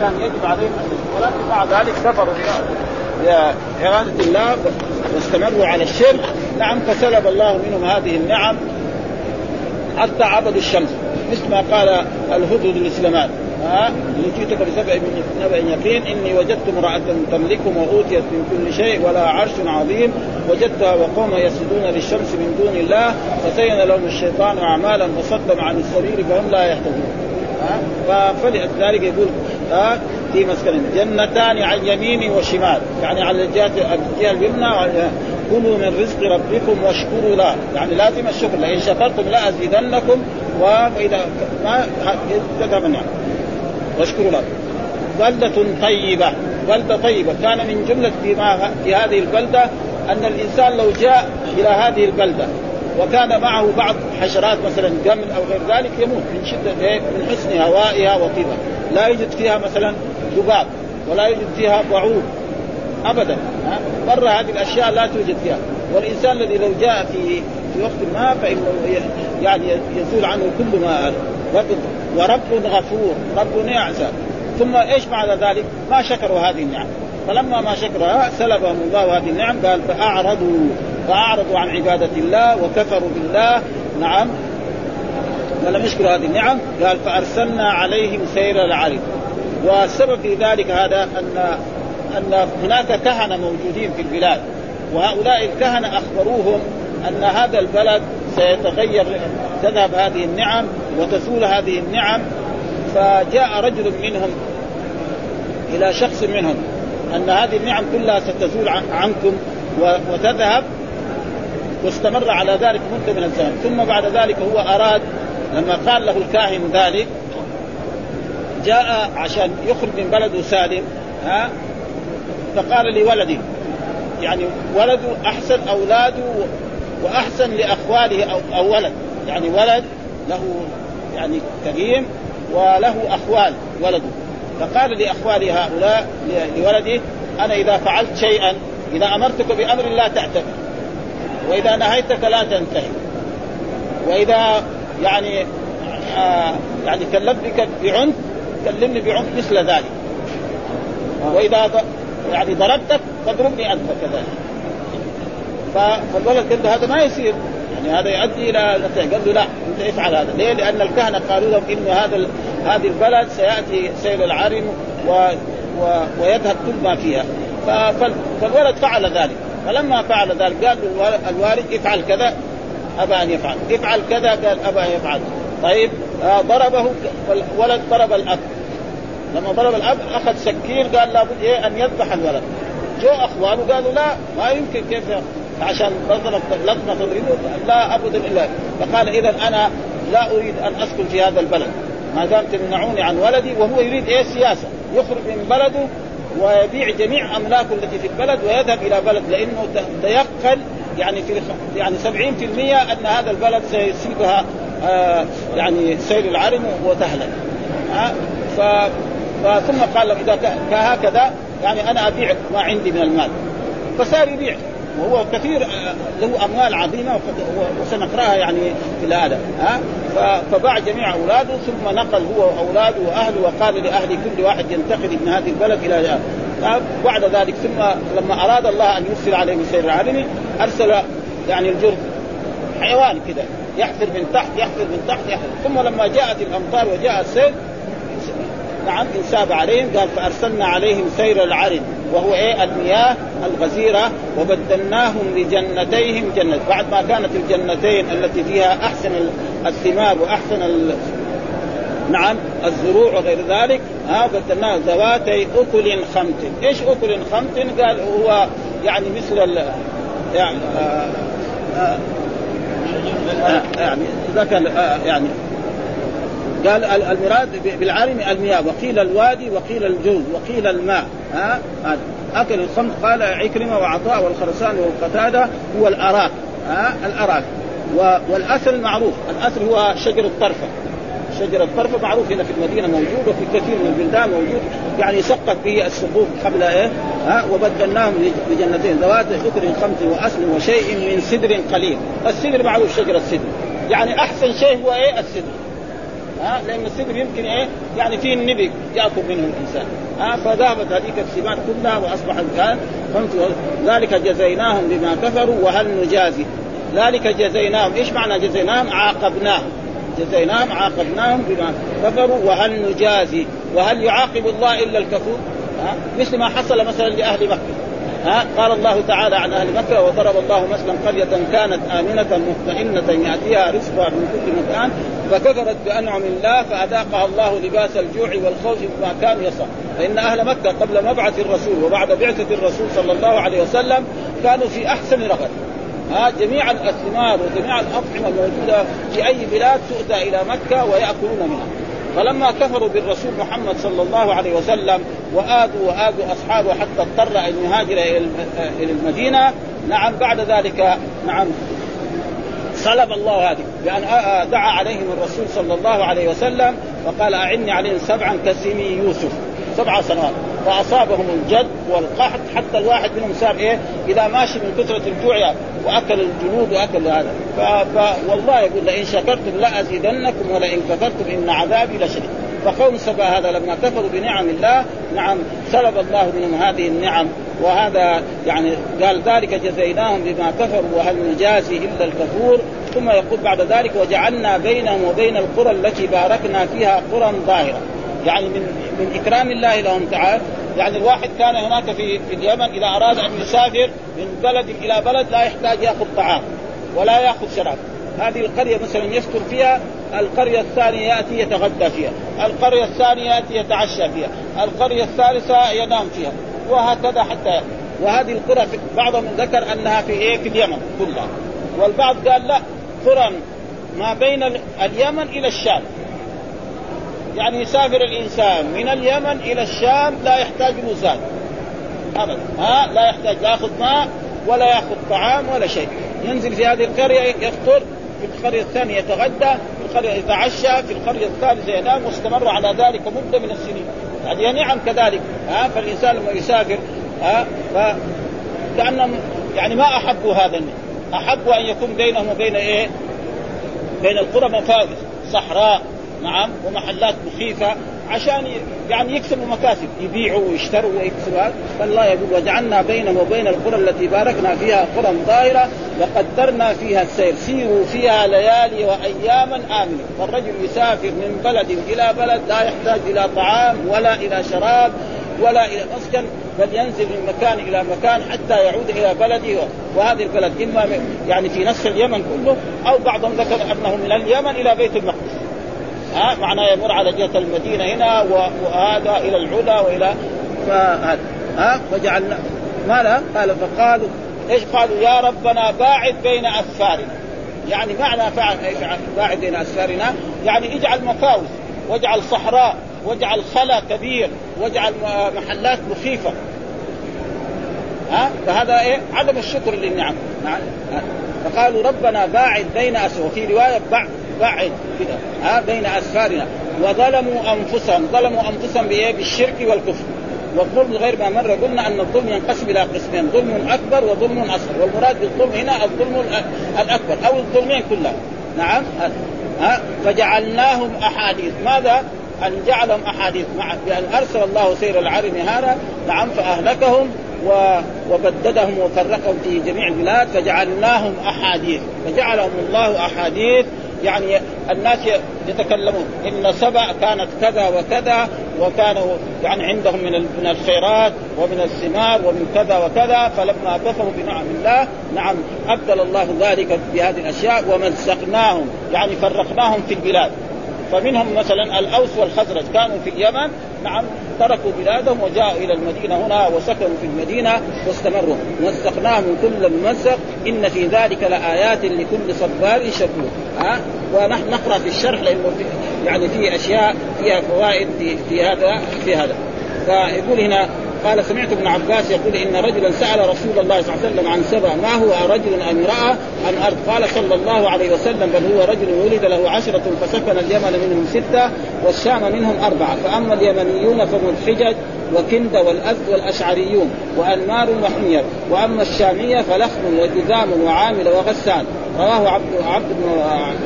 كان يجب عليهم أن ولكن مع ذلك كفروا بإرادة الله واستمروا على الشرك. نعم فسلب الله منهم هذه النعم حتى عبدوا الشمس. مثل ما قال الهدهد لسليمان. ها؟ جئتك بسبع نبأ يقين إني وجدت امرأة تملكهم وأوتيت من كل شيء ولها عرش عظيم. وجدتها وقوم يسجدون للشمس من دون الله. فزين لهم الشيطان أعمالا وصدهم عن السبيل فهم لا يهتدون. ها؟ فلذلك يقول ها في مسكن جنتان عن يمين وشمال. يعني على الجهه الجهة اليمنى كلوا من رزق ربكم واشكروا له. يعني لازم الشكر. لئن شكرتم لأزيدنكم واذا ما النعم واشكروا له. بلدة طيبة. بلدة طيبة. كان من جملة فيما في هذه البلدة أن الإنسان لو جاء إلى هذه البلدة وكان معه بعض حشرات مثلا جمل أو غير ذلك يموت من شدة من حسن هوائها وطيبها لا يوجد فيها مثلا ذباب ولا يوجد فيها بعوض ابدا مرة هذه الأشياء لا توجد فيها. والإنسان الذي لو جاء في في وقت ما فإنه يعني يزول عنه كل ما ورب غفور رب يعزى. ثم إيش بعد ذلك؟ ما شكروا هذه النعم. فلما ما شكرها سلبهم الله هذه النعم قال فأعرضوا. فاعرضوا عن عبادة الله وكفروا بالله. نعم. ولم يشكروا هذه النعم. قال فأرسلنا عليهم سير العرض والسبب في ذلك هذا ان أن هناك كهنة موجودين في البلاد. وهؤلاء الكهنة أخبروهم أن هذا البلد سيتغير تذهب هذه النعم وتزول هذه النعم. فجاء رجل منهم إلى شخص منهم أن هذه النعم كلها ستزول عنكم وتذهب واستمر على ذلك مدة من الزمن. ثم بعد ذلك هو أراد لما قال له الكاهن ذلك جاء عشان يخرج من بلده سالم ها فقال لولدي يعني ولده أحسن أولاده وأحسن لأخواله أو, أو ولد. يعني ولد له يعني كريم وله أخوال ولده. فقال لاخواله هؤلاء لولده أنا إذا فعلت شيئا إذا أمرتك بأمر لا تعتمد وإذا نهيتك لا تنتهي. وإذا يعني آه يعني كلمتك بعنف كلمني بعنف مثل ذلك. وإذا يعني ضربتك فاضربني أنت كذلك. فالولد قال له هذا ما يصير. يعني هذا يؤدي إلى نتائج قال له لا أنت افعل هذا. ليه؟ لأن الكهنة قالوا لهم إنه هذا هذه البلد سيأتي سيل العرم و... و... ويذهب كل ما فيها. فالولد فعل ذلك. فلما فعل ذلك قال الوالد افعل كذا أبى أن يفعل. افعل كذا قال أبى أن يفعل. طيب آه ضربه الولد ضرب الأب. لما ضرب الأب أخذ سكين قال لابد إيه أن يذبح الولد. جو أخوانه قالوا لا ما يمكن كيف عشان لطمه تضربه لا ابدا إلا. فقال اذا أنا لا أريد أن أسكن في هذا البلد. ما دام تمنعوني عن ولدي وهو يريد إيه سياسة. يخرج من بلده ويبيع جميع املاكه التي في البلد ويذهب إلى بلد لأنه تيقن يعني في يعني 70% أن هذا البلد سيصيبها آه يعني سيل العرم وتهلك. آه ف ثم قال له إذا هكذا يعني أنا أبيع ما عندي من المال. فصار يبيع. وهو كثير له أموال عظيمة وسنقرأها يعني في هذا ها؟ فباع جميع أولاده ثم نقل هو واولاده وأهله وقال لأهل كل واحد ينتقل من هذه البلد إلى بعد ذلك ثم لما أراد الله أن يرسل عليهم سير العالمي أرسل يعني الجرد حيوان كذا يحفر من تحت يحفر من تحت يحفر. ثم لما جاءت الأمطار وجاء السيل نعم انساب عليهم قال فأرسلنا عليهم سير العرض وهو إيه؟ المياه الغزيرة وبدلناهم لجنتيهم جنة. بعد ما كانت الجنتين التي فيها أحسن الثمار وأحسن ال... نعم الزروع وغير ذلك ها بدلناه ذواتي أكل خمت، إيش أكل خمت؟ قال هو يعني مثل ال... يعني آه آه آه يعني ذكر آه يعني قال المراد بالعالم المياه. وقيل الوادي وقيل الجوز وقيل الماء. ها؟ اكل الخمر قال عكرمة وعطاء والخرسان والقتاده هو الأراك. ها؟ الأراك. والاثل معروف الاثل هو شجر الطرفة. شجر الطرفة معروف هنا في المدينة موجود وفي كثير من البلدان موجود. يعني يسقط به السقوف قبل إيه؟ ها؟ وبدلناهم بجنتين. ذوات شكر خمس وأصل وشيء من سدر قليل. السدر معروف شجر السدر يعني أحسن شيء هو إيه؟ السدر ها لأن السدر يمكن إيه؟ يعني فيه النبي ياكل منه الإنسان. ها فذهبت هذيك الثمار كلها واصبح الان ذلك جزيناهم بما كفروا وهل نجازي. ذلك جزيناهم إيش معنى جزيناهم؟ عاقبناهم. جزيناهم عاقبناهم بما كفروا وهل نجازي. وهل يعاقب الله إلا الكفور؟ ها مثل ما حصل مثلا لأهل مكة. ها قال الله تعالى عن أهل مكه وضرب الله مثلا قرية كانت آمنة مطمئنة يأتيها رزقها من كل مكان فكفرت بأنعم الله فأذاقها الله لباس الجوع والخوف بما كانوا يصنعون فإن أهل مكة قبل مبعث الرسول وبعد بعثة الرسول صلى الله عليه وسلم كانوا في أحسن رغد. ها جميع الثمار وجميع الأطعمة الموجودة في أي بلاد تؤتى إلى مكة ويأكلون منها. فلما كفروا بالرسول محمد صلى الله عليه وسلم وآذوا وآذوا أصحابه حتى اضطر أن يهاجر إلى المدينة نعم بعد ذلك نعم سلب الله هذه بأن دعا عليهم الرسول صلى الله عليه وسلم وقال أعني عليهم سبعا كسمي يوسف. سبع سنوات. فأصابهم الجد والقحط حتى الواحد منهم صار إيه؟ إذا ماشي من كثرة الجوع وأكل الجنود وأكل هذا. ف... ف... والله يقول لئن شكرتم لأزيدنكم ولئن كفرتم إن عذابي لشديد. فقوم سبا هذا لما كفروا بنعم الله. نعم سلب الله منهم هذه النعم. وهذا يعني قال ذلك جزيناهم بما كفروا وهل نجازي إلا الكفور. ثم يقول بعد ذلك وجعلنا بينهم وبين القرى التي باركنا فيها قرى ظاهرة. يعني من من إكرام الله لهم تعالى يعني الواحد كان هناك في في اليمن إذا أراد أن يسافر من بلد إلى بلد لا يحتاج يأخذ طعام ولا يأخذ شراب. هذه القرية مثلا يسكن فيها القرية الثانية يأتي يتغدى فيها القرية الثانية يأتي يتعشى فيها القرية الثالثة ينام فيها وهكذا حتى وهذه القرى بعضهم ذكر أنها في إيه؟ في اليمن كلها. والبعض قال لا قرى ما بين اليمن إلى الشام. يعني يسافر الإنسان من اليمن إلى الشام لا يحتاج له زاد ابدا. ها لا يحتاج يأخذ ماء ولا يأخذ طعام ولا شيء. ينزل في هذه القرية يفطر في القرية الثانية يتغدى في القرية يتعشى في القرية الثالثة ينام واستمر على ذلك مدة من السنين. هذه نعم كذلك. ها فالإنسان لما يسافر ها ف كأنهم يعني ما احبوا هذا النعم احبوا أن يكون بينهم وبين إيه؟ بين القرى مفاوز صحراء نعم ومحلات مخيفة عشان يعني يكسبوا مكاسب يبيعوا ويشتروا ويكسبوا. هذا فالله يقول وجعلنا بينهم وبين القرى التي باركنا فيها قرى ظاهرة وقدرنا فيها السير سيروا فيها ليالي وأياما آمنة. فالرجل يسافر من بلد إلى بلد لا يحتاج إلى طعام ولا إلى شراب ولا إلى مسكن بل ينزل من مكان إلى مكان حتى يعود إلى بلده. وهذه البلد اما يعني في نصف اليمن كله أو بعضهم ذكر أنه من اليمن إلى بيت المقدس. ها معناه يمر على جهة المدينة هنا وهذا إلى العلا والى فهذا. ها فجعلنا ماذا؟ قال فقالوا إيش قالوا؟ يا ربنا باعد بين أسفارنا. يعني معنى باعد بين أسفارنا. يعني اجعل مفاوز واجعل صحراء واجعل خلا كبير واجعل محلات مخيفة. ها فهذا إيه؟ عدم الشكر للنعم. فقالوا ربنا باعد بين اسفار وفي رواية بعد كده ها بين أسفارنا. وظلموا أنفسهم ظلموا أنفسهم بإيه؟ بالشرك والكفر. والظلم غير ما مر. قلنا أن الظلم ينقسم إلى قسمين ظلم أكبر وظلم أصغر. والمراد بالظلم هنا الظلم الأكبر أو الظلمين كلها نعم؟ ها؟ فجعلناهم أحاديث. ماذا؟ أن جعلهم أحاديث. مع بأن أرسل الله سير العرم هذا نعم فأهلكهم وبددهم وفرقهم في جميع البلاد فجعلناهم أحاديث. فجعلهم الله أحاديث يعني الناس يتكلمون إن سبع كانت كذا وكذا وكانوا يعني عندهم من من الخيرات ومن الثمار ومن كذا وكذا فلما كفروا بنعم الله نعم أبدل الله ذلك بهذه الأشياء ومزقناهم يعني فرقناهم في البلاد. فمنهم مثلا الأوس والخزرج كانوا في اليمن نعم تركوا بلادهم وجاءوا إلى المدينة هنا وسكنوا في المدينة واستمروا. مزقناهم كل ممزق إن في ذلك لآيات لكل صبار شكور. ها؟ ونحن نقرأ في الشرح لأنه يعني في أشياء فيها فوائد في هذا في هذا. فيقول هنا قال سمعت ابن عباس يقول إن رجلا سأل رسول الله صلى الله عليه وسلم عن سبأ ما هو رجل ام امراه ام أرض؟ قال صلى الله عليه وسلم بل هو رجل ولد له عشرة فسكن اليمن منهم ستة والشام منهم أربعة. فأما اليمنيون فهم الحجج وكند والأزد والأشعريون وأنمار وحمير. وأما الشامية فلخم وجذام وعامل وغسان. رواه عبد عبد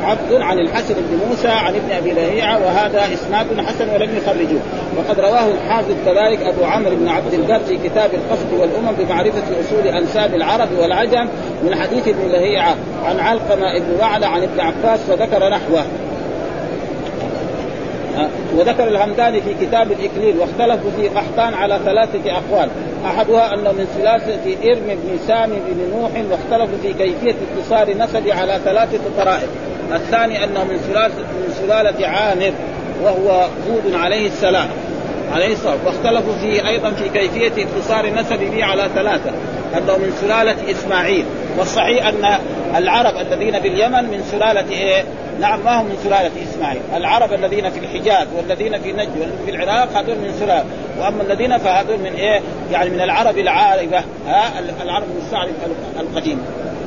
عبد عن الحسن بن موسى عن ابن أبي لهيعة وهذا إسناد حسن ولم يخرجوه وقد رواه الحافظ كذلك أبو عمرو بن عبد البر في كتاب القصد والأمم بمعرفة أصول أنساب العرب والعجم من حديث ابن لهيعة عن علقمة بن وعلى عن ابن عباس فذكر نحوه. وذكر الهمداني في كتاب الاكليل واختلفوا في قحطان على ثلاثة أقوال. أحدها أنه من سلاله إرم بن سامي بن نوح واختلفوا في كيفية اتصال نسب على ثلاثة طرائق الثاني أنه من سلاله من سلالة عامر وهو هود عليه السلام عليه الصلاة واختلفوا فيه أيضا في كيفية اتصال النسب به على ثلاثة أنه من سلالة إسماعيل. والصحيح أن العرب الذين باليمن من سلالة إيه؟ نعم ما هم من سلالة إسماعيل. العرب الذين في الحجاز والذين في نجد والذين في العراق هذول من سلالة. وأما الذين فهذول من إيه؟ يعني من العرب العاربة ها؟ العرب المستعرب القديم.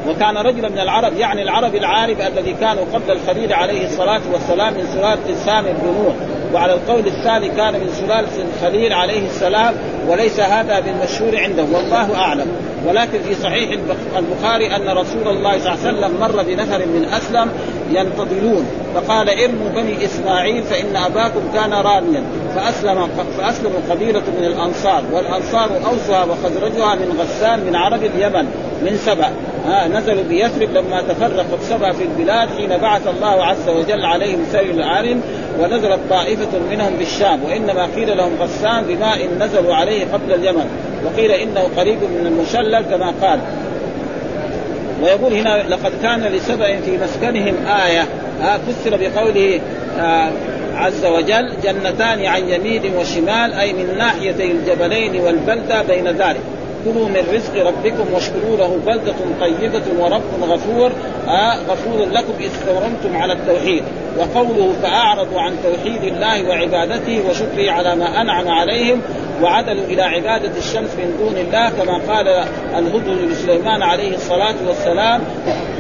وكان رجلا من العرب يعني العرب العارب الذي كانوا قبل الخليل عليه الصلاة والسلام من سلالة سامي بن نوح. وعلى القول الثاني كان من سلالة الخليل عليه السلام وليس هذا بالمشهور عنده والله أعلم. ولكن في صحيح البخاري أن رسول الله صلى الله عليه وسلم مر بنفر من أسلم ينتظرون فقال ارموا بني إسماعيل فإن أباكم كان راميا. فأسلم فأسلموا قبيلة من الأنصار والأنصار أوسها وخزرجها من غسان من عرب اليمن من سبأ. ها نزلوا بيثرب لما تفرقت سبأ في البلاد حين بعث الله عز وجل عليهم سيل العالم ونزلت طائفة منهم بالشام. وإنما قيل لهم غسان بماء نزلوا عليه قبل اليمن. وقيل إنه قريب من المشلل كما قال. ويقول هنا لقد كان لسبأ في مسكنهم آية. فسر بقوله آه عز وجل جنتان عن يمين وشمال أي من ناحيتي الجبلين والبلدة بين ذلك. كلوا من رزق ربكم واشكروا له بلدة طيبة ورب غفور. آه غفور لكم إذ استمرتم على التوحيد. وقوله فأعرضوا عن توحيد الله وعبادته وشكره على ما أنعم عليهم وعدلوا إلى عبادة الشمس من دون الله كما قال الهدهد لسليمان عليه الصلاة والسلام.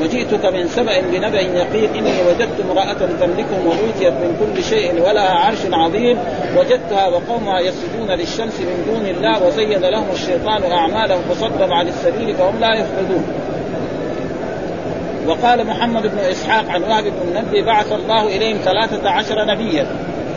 وجئتك من سبأ بنبأ يقين إني وجدت امرأة تملكهم وأوتيت من كل شيء ولها عرش عظيم وجدتها وقومها يسجدون للشمس من دون الله وزين لهم الشيطان أعمالهم فصدهم عن السبيل فهم لا يهتدون وقال محمد بن إسحاق عن وهب بن منبه بعث الله إليهم ثلاثة عشر نبيا.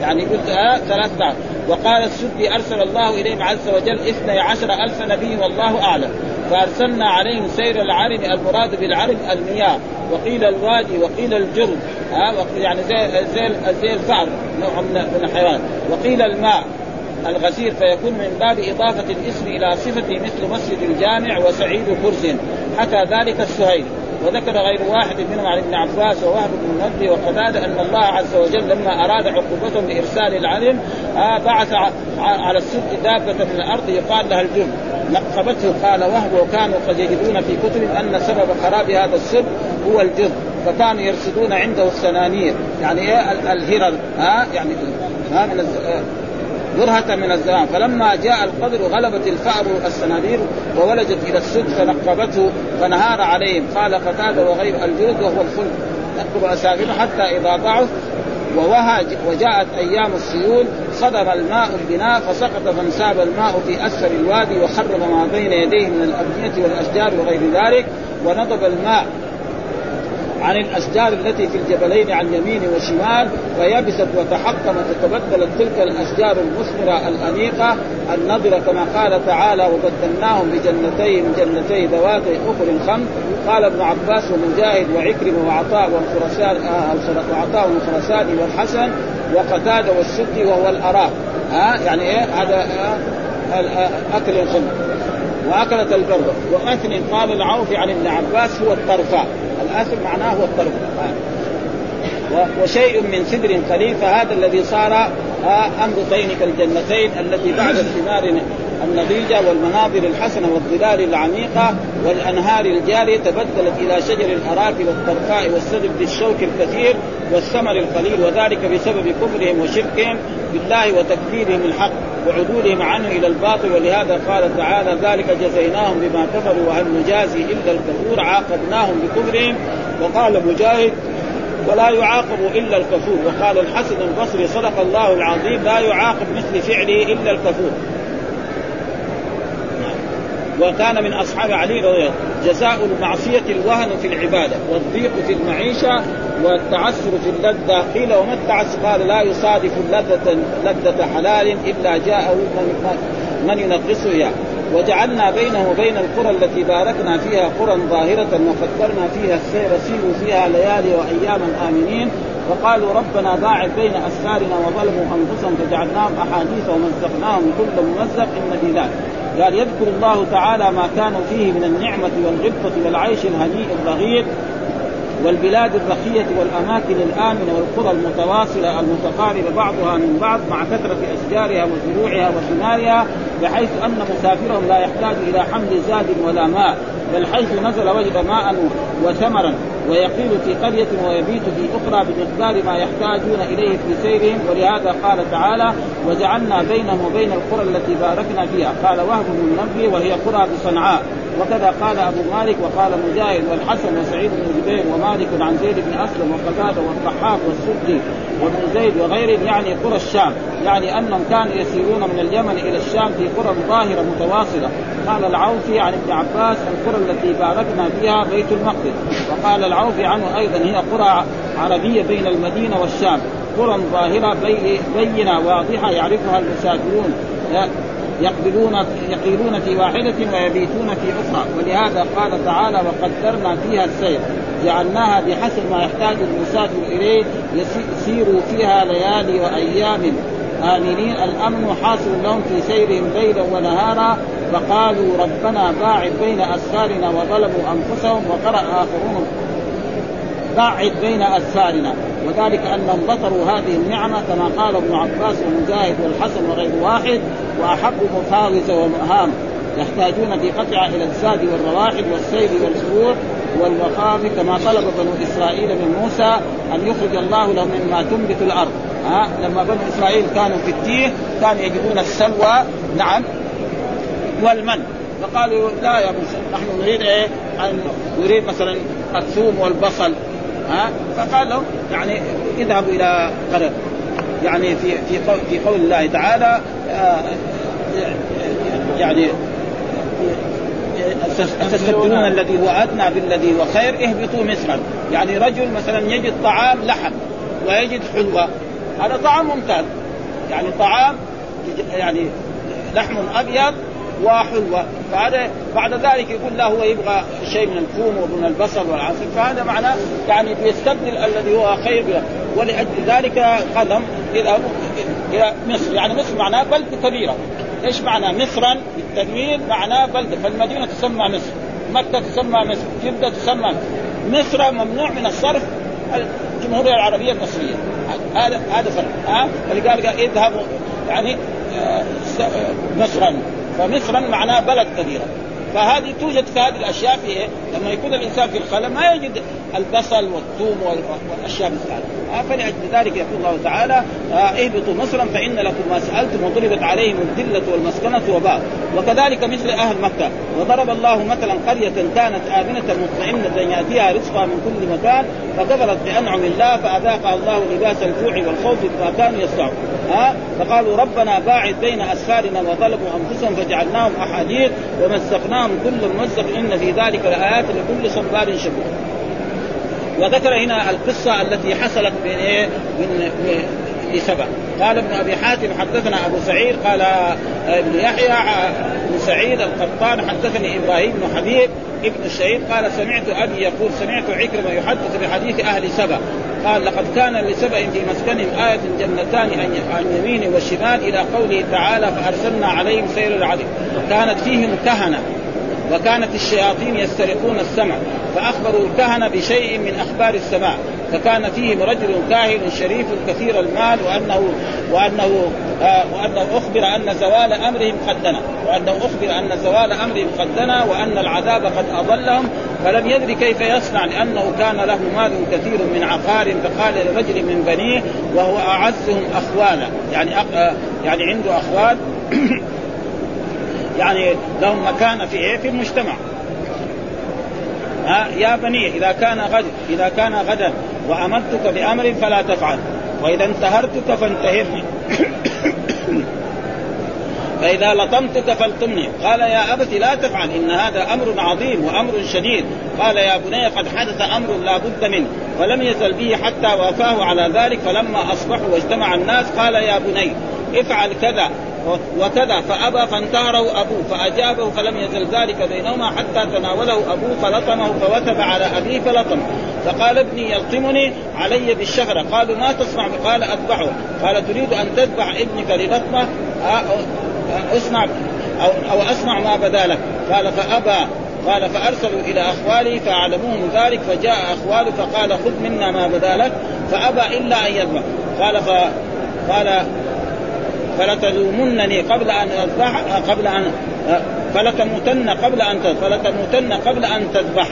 يعني قلت آه ثلاثة عشر وقال السدي أرسل الله إليهم عز وجل إثني عشر ألف نبي والله أعلم. فأرسلنا عليهم سير العرم المراد بالعرم المياه. وقيل الوادي وقيل الجرد ها يعني زي زي زي الفأر نوع من الحيوان. وقيل الماء الغزير فيكون من باب إضافة الاسم إلى صفة مثل مسجد الجامع وسعيد فرز حكى ذلك السهيلي وذكر غير واحد منهم عن ابن عباس ووهب بن منبه وقتاده أن الله عز وجل لما أراد عقوبتهم بإرسال العلم آه بعث على السد دابة من الأرض يقال لها الجن. نقبته قال وهب وكانوا قد يجدون في كتب أن سبب خراب هذا السد هو الجن فكانوا يرصدون عنده السنانير. يعني إيه؟ الهرر ها آه يعني ها آه من برهة من الزمان فلما جاء القدر غلبت الفأر السنادير وولجت إلى السد فنقبته فانهار عليهم. قال قتادة وغيره الجرذ وهو الخلد نقب أسافله حتى إذا ضعف ووهى وجاءت أيام السيول صدم الماء البناء فسقط فانساب الماء في أسفل الوادي وخرب ما بين يديه من الأبنية والأشجار وغير ذلك ونضب الماء عن الأشجار التي في الجبلين عن يمين وشمال فيبست وتحطمت وتبدلت تلك الأشجار المثمرة الأنيقة. النضره كما قال تعالى وبدلناهم بجنتين جنتي ذواتي اخر خمس قال ابن عباس ومجاهد وعكرمة وعطاء والخرسان آه وعطاء والخرساني والحسن وقتادة والسدي وهو الاراك ها آه يعني إيه؟ هذا آه أكل الخمر وأكلت البر واثن قال العوفي عن ابن عباس هو الطرفاء. الاثم معناه هو الطرفاء وشيء من سدر قليل فهذا الذي صار أمر طين كالجنتين التي بعد الثمار النضيجة والمناظر الحسنة والظلال العميقة والأنهار الجارية تبدلت إلى شجر الأراك والطرفاء والسدر بالشوك الكثير والثمر القليل وذلك بسبب كفرهم وشركهم بالله وتكذيبهم الحق وعدولهم عنه إلى الباطل. ولهذا قال تعالى ذلك جزيناهم بما كفروا وهل نجازي إلا الكفور؟ عاقبناهم بكفرهم. وقال مجاهد ولا يعاقب إلا الكفور. وقال الحسن البصري صدق الله العظيم لا يعاقب مثل فعله إلا الكفور. وكان من أصحاب علي رضي الله جزاء المعصية الوهن في العبادة والضيق في المعيشة والتعسر في اللذة. قيل وما التعسر؟ قال لا يصادف لذه لذة حلال إلا جاءه من, من ينقصه اياه وجعلنا بينه وبين القرى التي باركنا فيها قرى ظاهرة وقدرنا فيها السير سيروا فيها ليالي وأياما آمنين. وقالوا ربنا باعد بين أسفارنا وظلموا أنفسهم فجعلناهم أحاديث ومزقناهم كل ممزق إن في ذلك قال يذكر الله تعالى ما كانوا فيه من النعمة والغبطة والعيش الهنيء الرغيد والبلاد الرخية والأماكن الآمنة والقرى المتواصلة المتقاربة بعضها من بعض مع كثرة أشجارها وزروعها وثمارها بحيث أن مسافرهم لا يحتاج إلى حمل زاد ولا ماء. بل حيث نزل وجد ماء وثمرا ويقيل في قرية ويبيت في أخرى بمقدار ما يحتاجون إليه في سيرهم ولهذا قال تعالى وجعلنا بينهم وبين القرى التي باركنا فيها. قال وهب بن منبه وهي قرى بصنعاء. وكذا قال أبو مالك وقال مجاهد والحسن وسعيد بن جبير ومالك عن زيد بن أسلم وقتادة والضحاك والسدي. وابن زيد وغيرهم يعني قرى الشام. يعني أنهم كانوا يسيرون من اليمن إلى الشام في قرى ظاهره متواصلة. قال العوفي عن ابن عباس القرى التي باركنا فيها بيت المقدس. وقال العوفي عنه أيضا هي قرى عربية بين المدينة والشام. قرى ظاهره بينة واضحة يعرفها المسافرون. يقبلون يقيلون في واحدة ويبيتون في أخرى. ولهذا قال تعالى وقدرنا فيها السير جعلناها بحسب ما يحتاج المسافر إليه يسيروا فيها ليالي وأيام. آمنين الأمن حاصل لهم في سيرهم ليلا ونهارا. فقالوا ربنا باعد بين أسفارنا وظلموا أنفسهم وقرأ آخرون باعد بين أسفارنا. وذلك أنهم بطروا هذه النعمة كما قال ابن عباس ومجاهد والحسن وغير واحد وأحبوا مفاوز ومهام يحتاجون في قطع إلى الزاد والرواحل والسيل والزروع والمخاف كما طلب بنو إسرائيل من موسى أن يخرج الله لهم مما تنبت الأرض. ها؟ لما بنو إسرائيل كانوا في التيه كانوا يجدون السلوى نعم والمن. فقالوا لا يا موسى نحن نريد إيه؟ أن نريد مثلا الثوم والبصل. ها؟ فقال لهم يعني اذهبوا إلى قرية يعني في في قول في قول الله تعالى آه، يعني تستبدلون الذي هو أدنى بالذي هو خير؟ اهبطوا مصرا. يعني رجل مثلا يجد طعام لحم ويجد حلوة هذا طعام ممتاز. يعني طعام يعني لحم أبيض وحلوة فهذا بعد ذلك يقول لا هو يبغى شيء من الثوم ومن البصل والعسل. فهذا معناه يعني بيستبدل الذي هو خير ولأجل ذلك قدم إلى إلى مصر. يعني مصر معناه بلدة كبيرة. إيش معنى مصرا؟ بالتنوين معناه بلدة. فالمدينة تسمى مصر. مكة تسمى مصر. جدة تسمى مصر. ممنوع من الصرف الجمهورية العربية المصرية. هذا هذا فرق. ها؟ فلذلك اذهبوا يعني آه، مصرا. فمصرا معناه بلد كبيرة. فهذه توجد في هذه الأشياء في إيه؟ لما يكون الإنسان في الخلا ما يجد البصل والثوم والأشياء مثل هذه. آه فلأجل ذلك يقول الله تعالى آه اهبطوا مصرا فإن لكم ما سألتم وضربت عليهم الذلة والمسكنة وباء. وكذلك مثل أهل مكة وضرب الله مثلا قرية كانت آمنة مطمئنة يأتيها رزقها من كل مكان فكفرت بأنعم الله فاذاقها الله لباس الجوع والخوف بما كانوا يصنعون. ها فقالوا ربنا باعد بين أسفارنا وظلموا أنفسهم فجعلناهم احاديث ومزقناهم كل ممزق إن في ذلك لآيات لكل صبار شكور. وذكر هنا القصة التي حصلت من إيه من لسبع قال ابن أبي حاتم حدثنا أبو سعيد قال ابن يحيى بن سعيد القطان حدثني إبراهيم بن حبيب ابن الشهيد قال سمعت أبي يقول سمعت عكرمة يحدث بحديث أهل سبأ. قال لقد كان لسبأ في مسكنهم آية جنتان عن يمين وشمال إلى قوله تعالى فأرسلنا عليهم سير العدل كانت فيهم كهنة. وكانت الشياطين يسترقون السمع فأخبروا الكهنة بشيء من أخبار السماء فكان فيهم رجل كاهن شريف كثير المال وانه وأنه آه وأنه أخبر أن زوال أمرهم قد دنا وأنه أخبر أن زوال أمرهم قد دنا وأن العذاب قد أضلهم فلم يدري كيف يصنع لأنه كان له مال كثير من عقار فقال لرجل من بنيه وهو أعزهم اخوانا يعني أخ آه، يعني عنده اخوان يعني لهم مكانة في إيه؟ في المجتمع. ها يا بني إذا كان غد إذا كان غدا وأمرتك بأمر فلا تفعل. وإذا انتهرتك فانتهرني. فإذا لطمتك فالطمني قال يا ابت لا تفعل إن هذا أمر عظيم وأمر شديد. قال يا بني قد حدث أمر لا بد منه ولم يزل به حتى وافاه على ذلك. فلما أصبحوا واجتمع الناس قال يا بني افعل كذا وكذا فأبى فانتهره أبوه فأجابه فلم يزل ذلك بينهما حتى تناوله أبوه فلطمه فوثب على أبيه فلطم. فقال ابني يلطمني علي بالشفره قالوا ما تصنع؟ قال أذبحه. قال تريد أن تذبح ابنك للطمه اصنع أو أو اسمع ما بدا لك. قال فأبى قال فأرسلوا إلى اخواله فأعلموهم ذلك فجاء اخواله فقال خذ منا ما بدا لك فأبى إلا أن يذبح. قال ف قال فلتلومنني قبل أن أذبح قبل أن فلتموتن قبل أن فلتموتن قبل أن تذبح.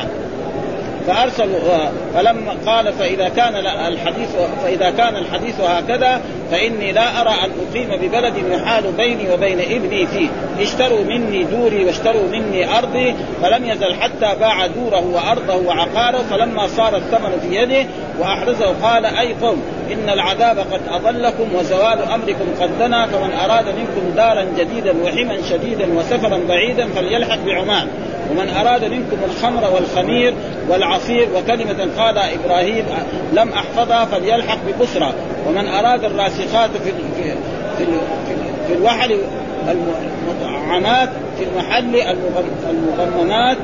فارسلوا فلما قال فإذا كان الحديث فإذا كان الحديث هكذا فإني لا أرى أن أقيم ببلد يحال بيني وبين ابني فيه. اشتروا مني دوري واشتروا مني أرضي فلم يزل حتى باع دوره وأرضه وعقاره فلما صار الثمن في يده وأحرزه قال أي قوم إن العذاب قد أضلكم وزوال أمركم قد دنا فمن أراد منكم دارا جديدا وحما شديدا وسفرا بعيدا فليلحق بعمان ومن أراد منكم الخمر والخمير والعصير وكلمة قال إبراهيم لم أحفظها فليلحق ببصرى ومن أراد الراسخات في في في, في الوحل المطعمات في المحل المغممات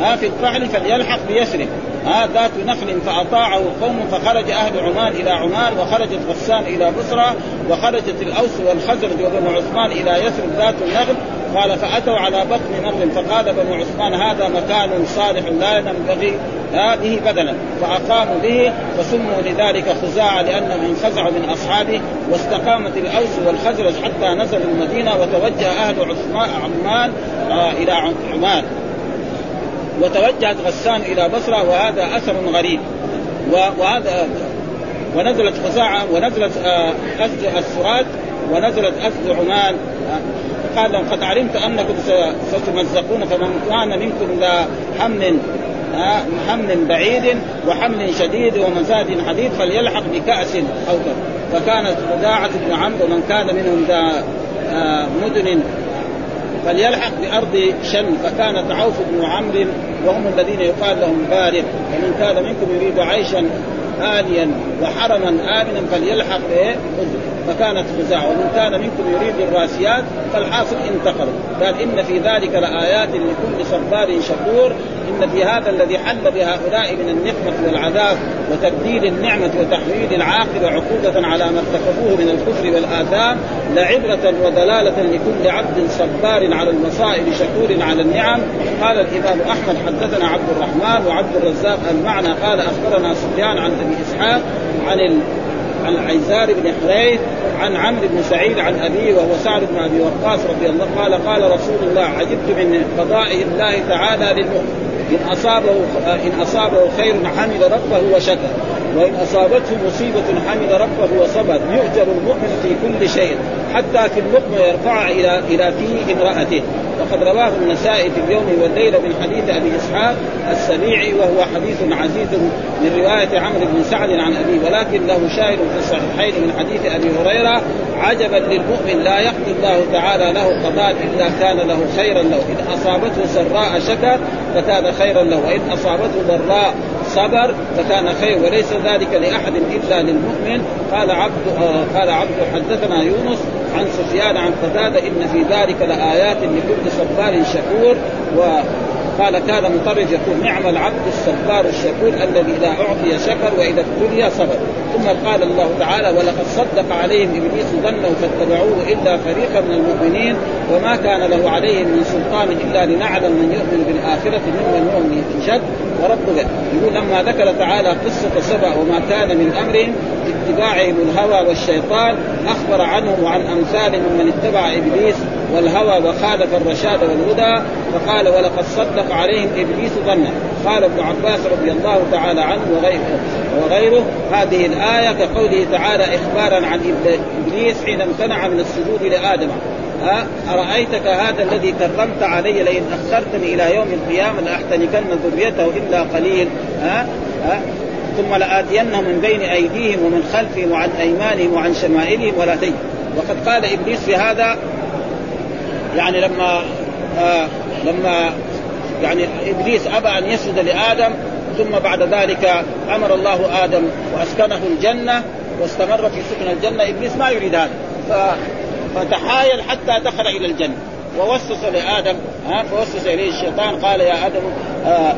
ها في الفحل فليلحق بيسرب ها ذات نخل فأطاعه قوم فخرج أهل عمان إلى عمان وخرجت غسان إلى بصرى وخرجت الأوس والخزرج وبنو عثمان إلى يثرب ذات النخل قال فأتوا على بطن نخل فقال بنو عثمان هذا مكان صالح لا ينبغي به بدلا. فأقاموا به فسموا لذلك خزاعة لانهم انخزعوا من أصحابه واستقامت الأوس والخزرج حتى نزلوا المدينة وتوجه أهل عثمان عمان آه إلى عمان. وتوجهت غسان إلى بصرة وهذا أثر غريب. وهذا ونزلت خزاعة ونزلت اسد آه، السراد ونزلت اسد عمان. قال لهم قد علمت أنكم ستمزقون فمن كان منكم ذا حمل آه، حمل بعيد وحمل شديد ومزاد حديد فليلحق بكأس أو فكانت خداعة بن عمرو ومن كان منهم ذا مدن فليلحق بأرض شن فكانت عوف بن عمرو وهم الذين يقال لهم بارق ومن كان منكم يريد عيشا آليا وحرما آمنا فليلحق به فكانت خزاعة ومن كان منكم يريد الراسيات فالحاصل انتقلوا. قال إن في ذلك لآيات لكل صبار شكور. إن في هذا الذي حل بهؤلاء من النقمة والعذاب وتبديل النعمة وتحويل العاقبة عقوبة على ما ارتكبوه من الكفر والآثام لعبرة ودلالة لكل عبد صبار على المصائب شكور على النعم. قال الإمام أحمد حدثنا عبد الرحمن وعبد الرزاق المعنى. قال أخبرنا سفيان عن أبي إسحاق عن عن عيزار بن حريث عن عمرو بن سعيد عن أبيه وهو سعد بن أبي وقاص رضي الله قال قال رسول الله عجبت من قضاء الله تعالى للمؤمن. إن أصابه إن أصابه خير حمد ربه وشكر وإن أصابته مصيبة حمد ربه وصبر يؤجر المؤمن في كل شيء حتى في اللقمة يرفعها إلى إلى في امرأته. وقد رواه النسائي في اليوم والليلة من حديث أبي إسحاق السبيعي وهو حديث عزيز من رواية عمرو بن سعد عن أبيه ولكن له شاهد في الصحيحين من حديث أبي هريرة عجبا للمؤمن لا يقضي الله تعالى له قضاء إلا كان له خيرا له. إن أصابته سراء شكر فكان خيرا له وإن أصابته ضراء صبر فكان خير وليس ذلك لأحد إلا للمؤمن. قال عبد آه قال عبد حدثنا يونس عن سفيان عن قتادة إن في ذلك لآيات لكل صبار شكور. وقال كان مطرج يقول نعم العبد الصبار الشكور الذي إذا أعطي شكر وإذا ابتلي صبر. ثم قال الله تعالى ولقد صدق عليهم إبليس ظنه فاتبعوه إلا فريقا من المؤمنين وما كان له عليهم من سلطان إلا لنعلم من يؤمن بالآخرة ممن يؤمن في شك وربك يقول لما ذكر تعالى قصة سبع وما كان من امرهم اتباعهم الهوى والشيطان أخبر عنهم وعن امثالهم من اتبع إبليس والهوى وخالف الرشاد والهدى فقال ولقد صدق عليهم إبليس ظنا قال ابن عباس رضي الله تعالى عنه وغيره وغيره. هذه الآية كقوله تعالى اخبارا عن إبليس حين امتنع من السجود لآدم. أرأيتك هذا الذي كرمت علي لئن أخرتني إلى يوم القيامة لأحتنكن ذريته إلا قليل. ها؟ ها؟ ثم لآتينهم من بين أيديهم ومن خلفهم وعن أيمانهم وعن شمائلهم ولا تجد. وقد قال إبليس في هذا يعني لما آه لما يعني إبليس أبى أن يسجد لآدم ثم بعد ذلك أمر الله آدم وأسكنه الجنة واستمر في سكن الجنة. إبليس ما يريد هذا. فتحايل حتى دخل إلى الجنة. ووسوس لآدم ها فوسوس إليه الشيطان قال يا آدم آه، آه،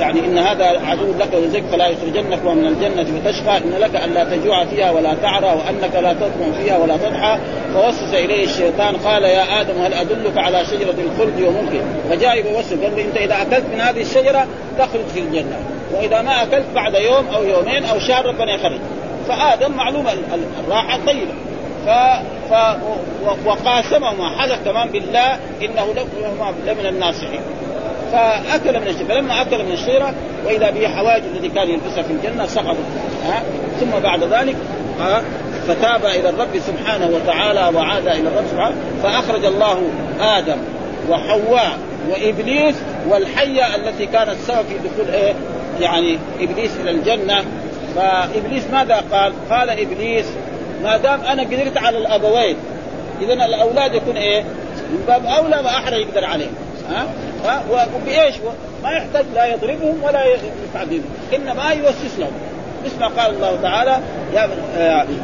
يعني إن هذا عدو لك وزيك فلا يخرجنك من الجنة فتشقى إن لك ألا تجوع فيها ولا تعرى وأنك لا تطمع فيها ولا تضحى. فوسوس إليه الشيطان قال يا آدم هل أدلك على شجرة الخلد وملك؟ فجاء يوسوس قال له إنت إذا أكلت من هذه الشجرة تخرج في الجنة. وإذا ما أكلت بعد يوم أو يومين أو شهر ربنا يخرج. فآدم معلومة الراحة طيبة. ف... ف... وقاسمهما حلف كمان بالله إنه لمن الناصحين. فأكل من الشجره فلما أكل من الشجره وإذا به حواجز الذي كان يلبسها في الجنة سقطت. ها؟ ثم بعد ذلك ها؟ فتاب إلى الرب سبحانه وتعالى وعاد إلى الرب سبحانه. فأخرج الله آدم وحواء وإبليس والحية التي كانت سبب في دخول إيه؟ يعني إبليس إلى الجنة. فإبليس ماذا قال؟ قال إبليس ما دام أنا قدرت على الأبوين اذا الأولاد يكون إيه؟ من باب أولى وأحرى يقدر عليهم ها؟ وبإيش؟ ما يحتاج لا يضربهم ولا يفعل إنما يوسوس لهم مثل ما قال الله تعالى يا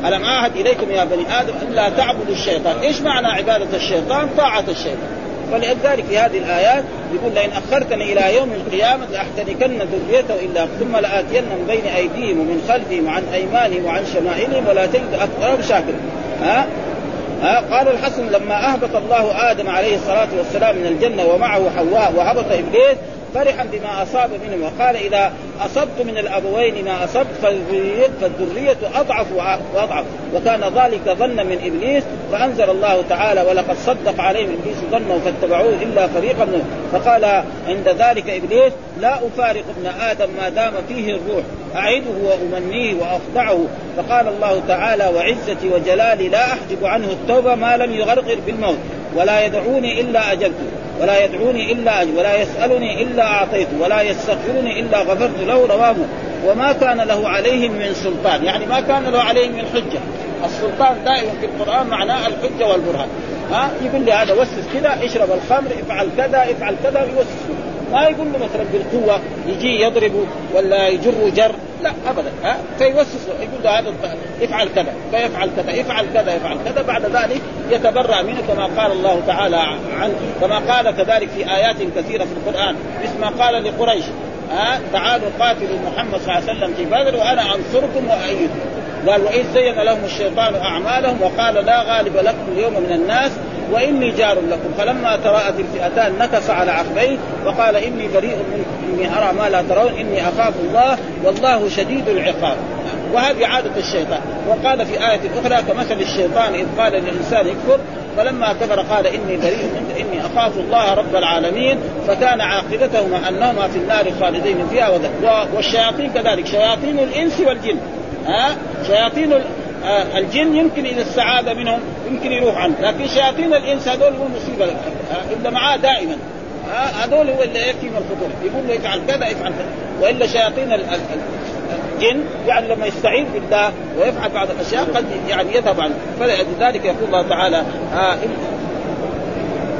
ألم أعهد إليكم يا بني آدم أن لا تعبدوا الشيطان، إيش معنى عبادة الشيطان؟ طاعة الشيطان. فلذلك في هذه الآيات يقول لئن أخرتني إلى يوم القيامة لاحتركن ذريته الا ثم لاتين من بين أيديهم ومن خلفهم وعن أيمانهم وعن شمائلهم ولا تجد أكثرهم شاكر ها قال الحسن لما أهبط الله آدم عليه الصلاة والسلام من الجنة ومعه حواء وهبط إبليس فرحا بما أصاب منهم. وقال إذا أصبت من الأبوين ما أصبت فالذريه أضعف وأضعف. وكان ذلك ظنا من إبليس فأنزل الله تعالى ولقد صدق عليهم إبليس ظنه فاتبعوه إلا فريقا منهم. فقال عند ذلك إبليس لا أفارق ابن آدم ما دام فيه الروح. أعده وأمنيه واخدعه فقال الله تعالى وعزتي وجلالي لا أحجب عنه التوبة ما لم يغرغر بالموت ولا يدعوني إلا اجبته ولا يدعوني إلا أجب ولا يسألني إلا اعطيته ولا يستغفرني إلا غفرت له رواه وما كان له عليهم من سلطان. يعني ما كان له عليهم من حجة. السلطان دائما في القرآن معناه الحجة والبرهان. ها؟ يقول لي هذا وسس كذا اشرب الخمر افعل كذا افعل كذا يوسس ما يقول له مثلا بالقوة يجي يضربه ولا يجر جر لا ابدا ها فيوسوس يقول له هذا افعل كذا فيفعل كذا افعل كذا افعل كذا بعد ذلك يتبرع منه كما قال الله تعالى عنه كما قال كذلك في آيات كثيرة في القرآن مثل ما قال لقريش ها تعالوا قاتلوا محمد صلى الله عليه وسلم في بدر وأنا أنصركم وأيدكم. قال وإذ زين لهم الشيطان أعمالهم وقال لا غالب لكم اليوم من الناس وإني جار لكم. فلما تراءت الفئتان نكص على عقبيه وقال إني بريء إني أرى ما لا ترون إني أخاف الله والله شديد العقاب. وهذه عادة الشيطان. وقال في آية أخرى كمثل الشيطان إذ قال للإنسان اكفر فلما كفر قال إني بريء منك إني أخاف الله رب العالمين. فكان عاقبتهما أنهما في النار خالدين فيها والشياطين كذلك شياطين الإنس والجن. ها؟ شياطين الجن يمكن إذا السعاده منهم يمكن يروح عنه لكن شياطين الإنس هذول هو مصيبة الا معاه دائما. آه، هذول هو اللي يكفي من الخطوره يقول له افعل كذا افعل كذا. وإلا شياطين الجن يعني لما يستعين بالله ويفعل بعض الأشياء قد يعني يذهب عنه. فلذلك يقول الله تعالى. آه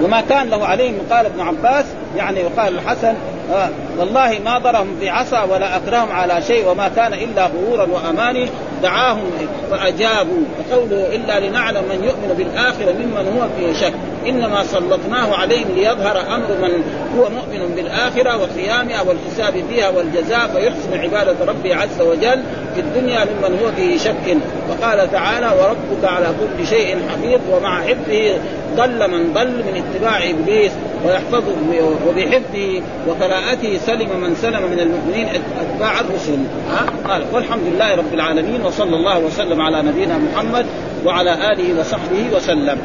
وما كان له عليهم قال ابن عباس يعني وقال الحسن آه والله ما ضرهم بعصا ولا اكرههم على شيء وما كان إلا غرورا وأماني. دعاهم فأجابوا. وقوله إلا لنعلم من يؤمن بالآخرة ممن هو في شك. إنما سلطناه عليهم ليظهر أمر من هو مؤمن بالآخرة وقيامها والحساب فيها والجزاء فيحسن عبادة ربه عز وجل في الدنيا ممن هو في شك. وقال تعالى وربك على كل شيء حفيظ ومع حفظه ضل من ضل من اتباع إبليس ويحفظه وبحفظه وقراءته سلم من سلم من المؤمنين أتباع الرسل. قال والحمد لله رب العالمين وصلى الله وسلم على نبينا محمد وعلى آله وصحبه وسلم.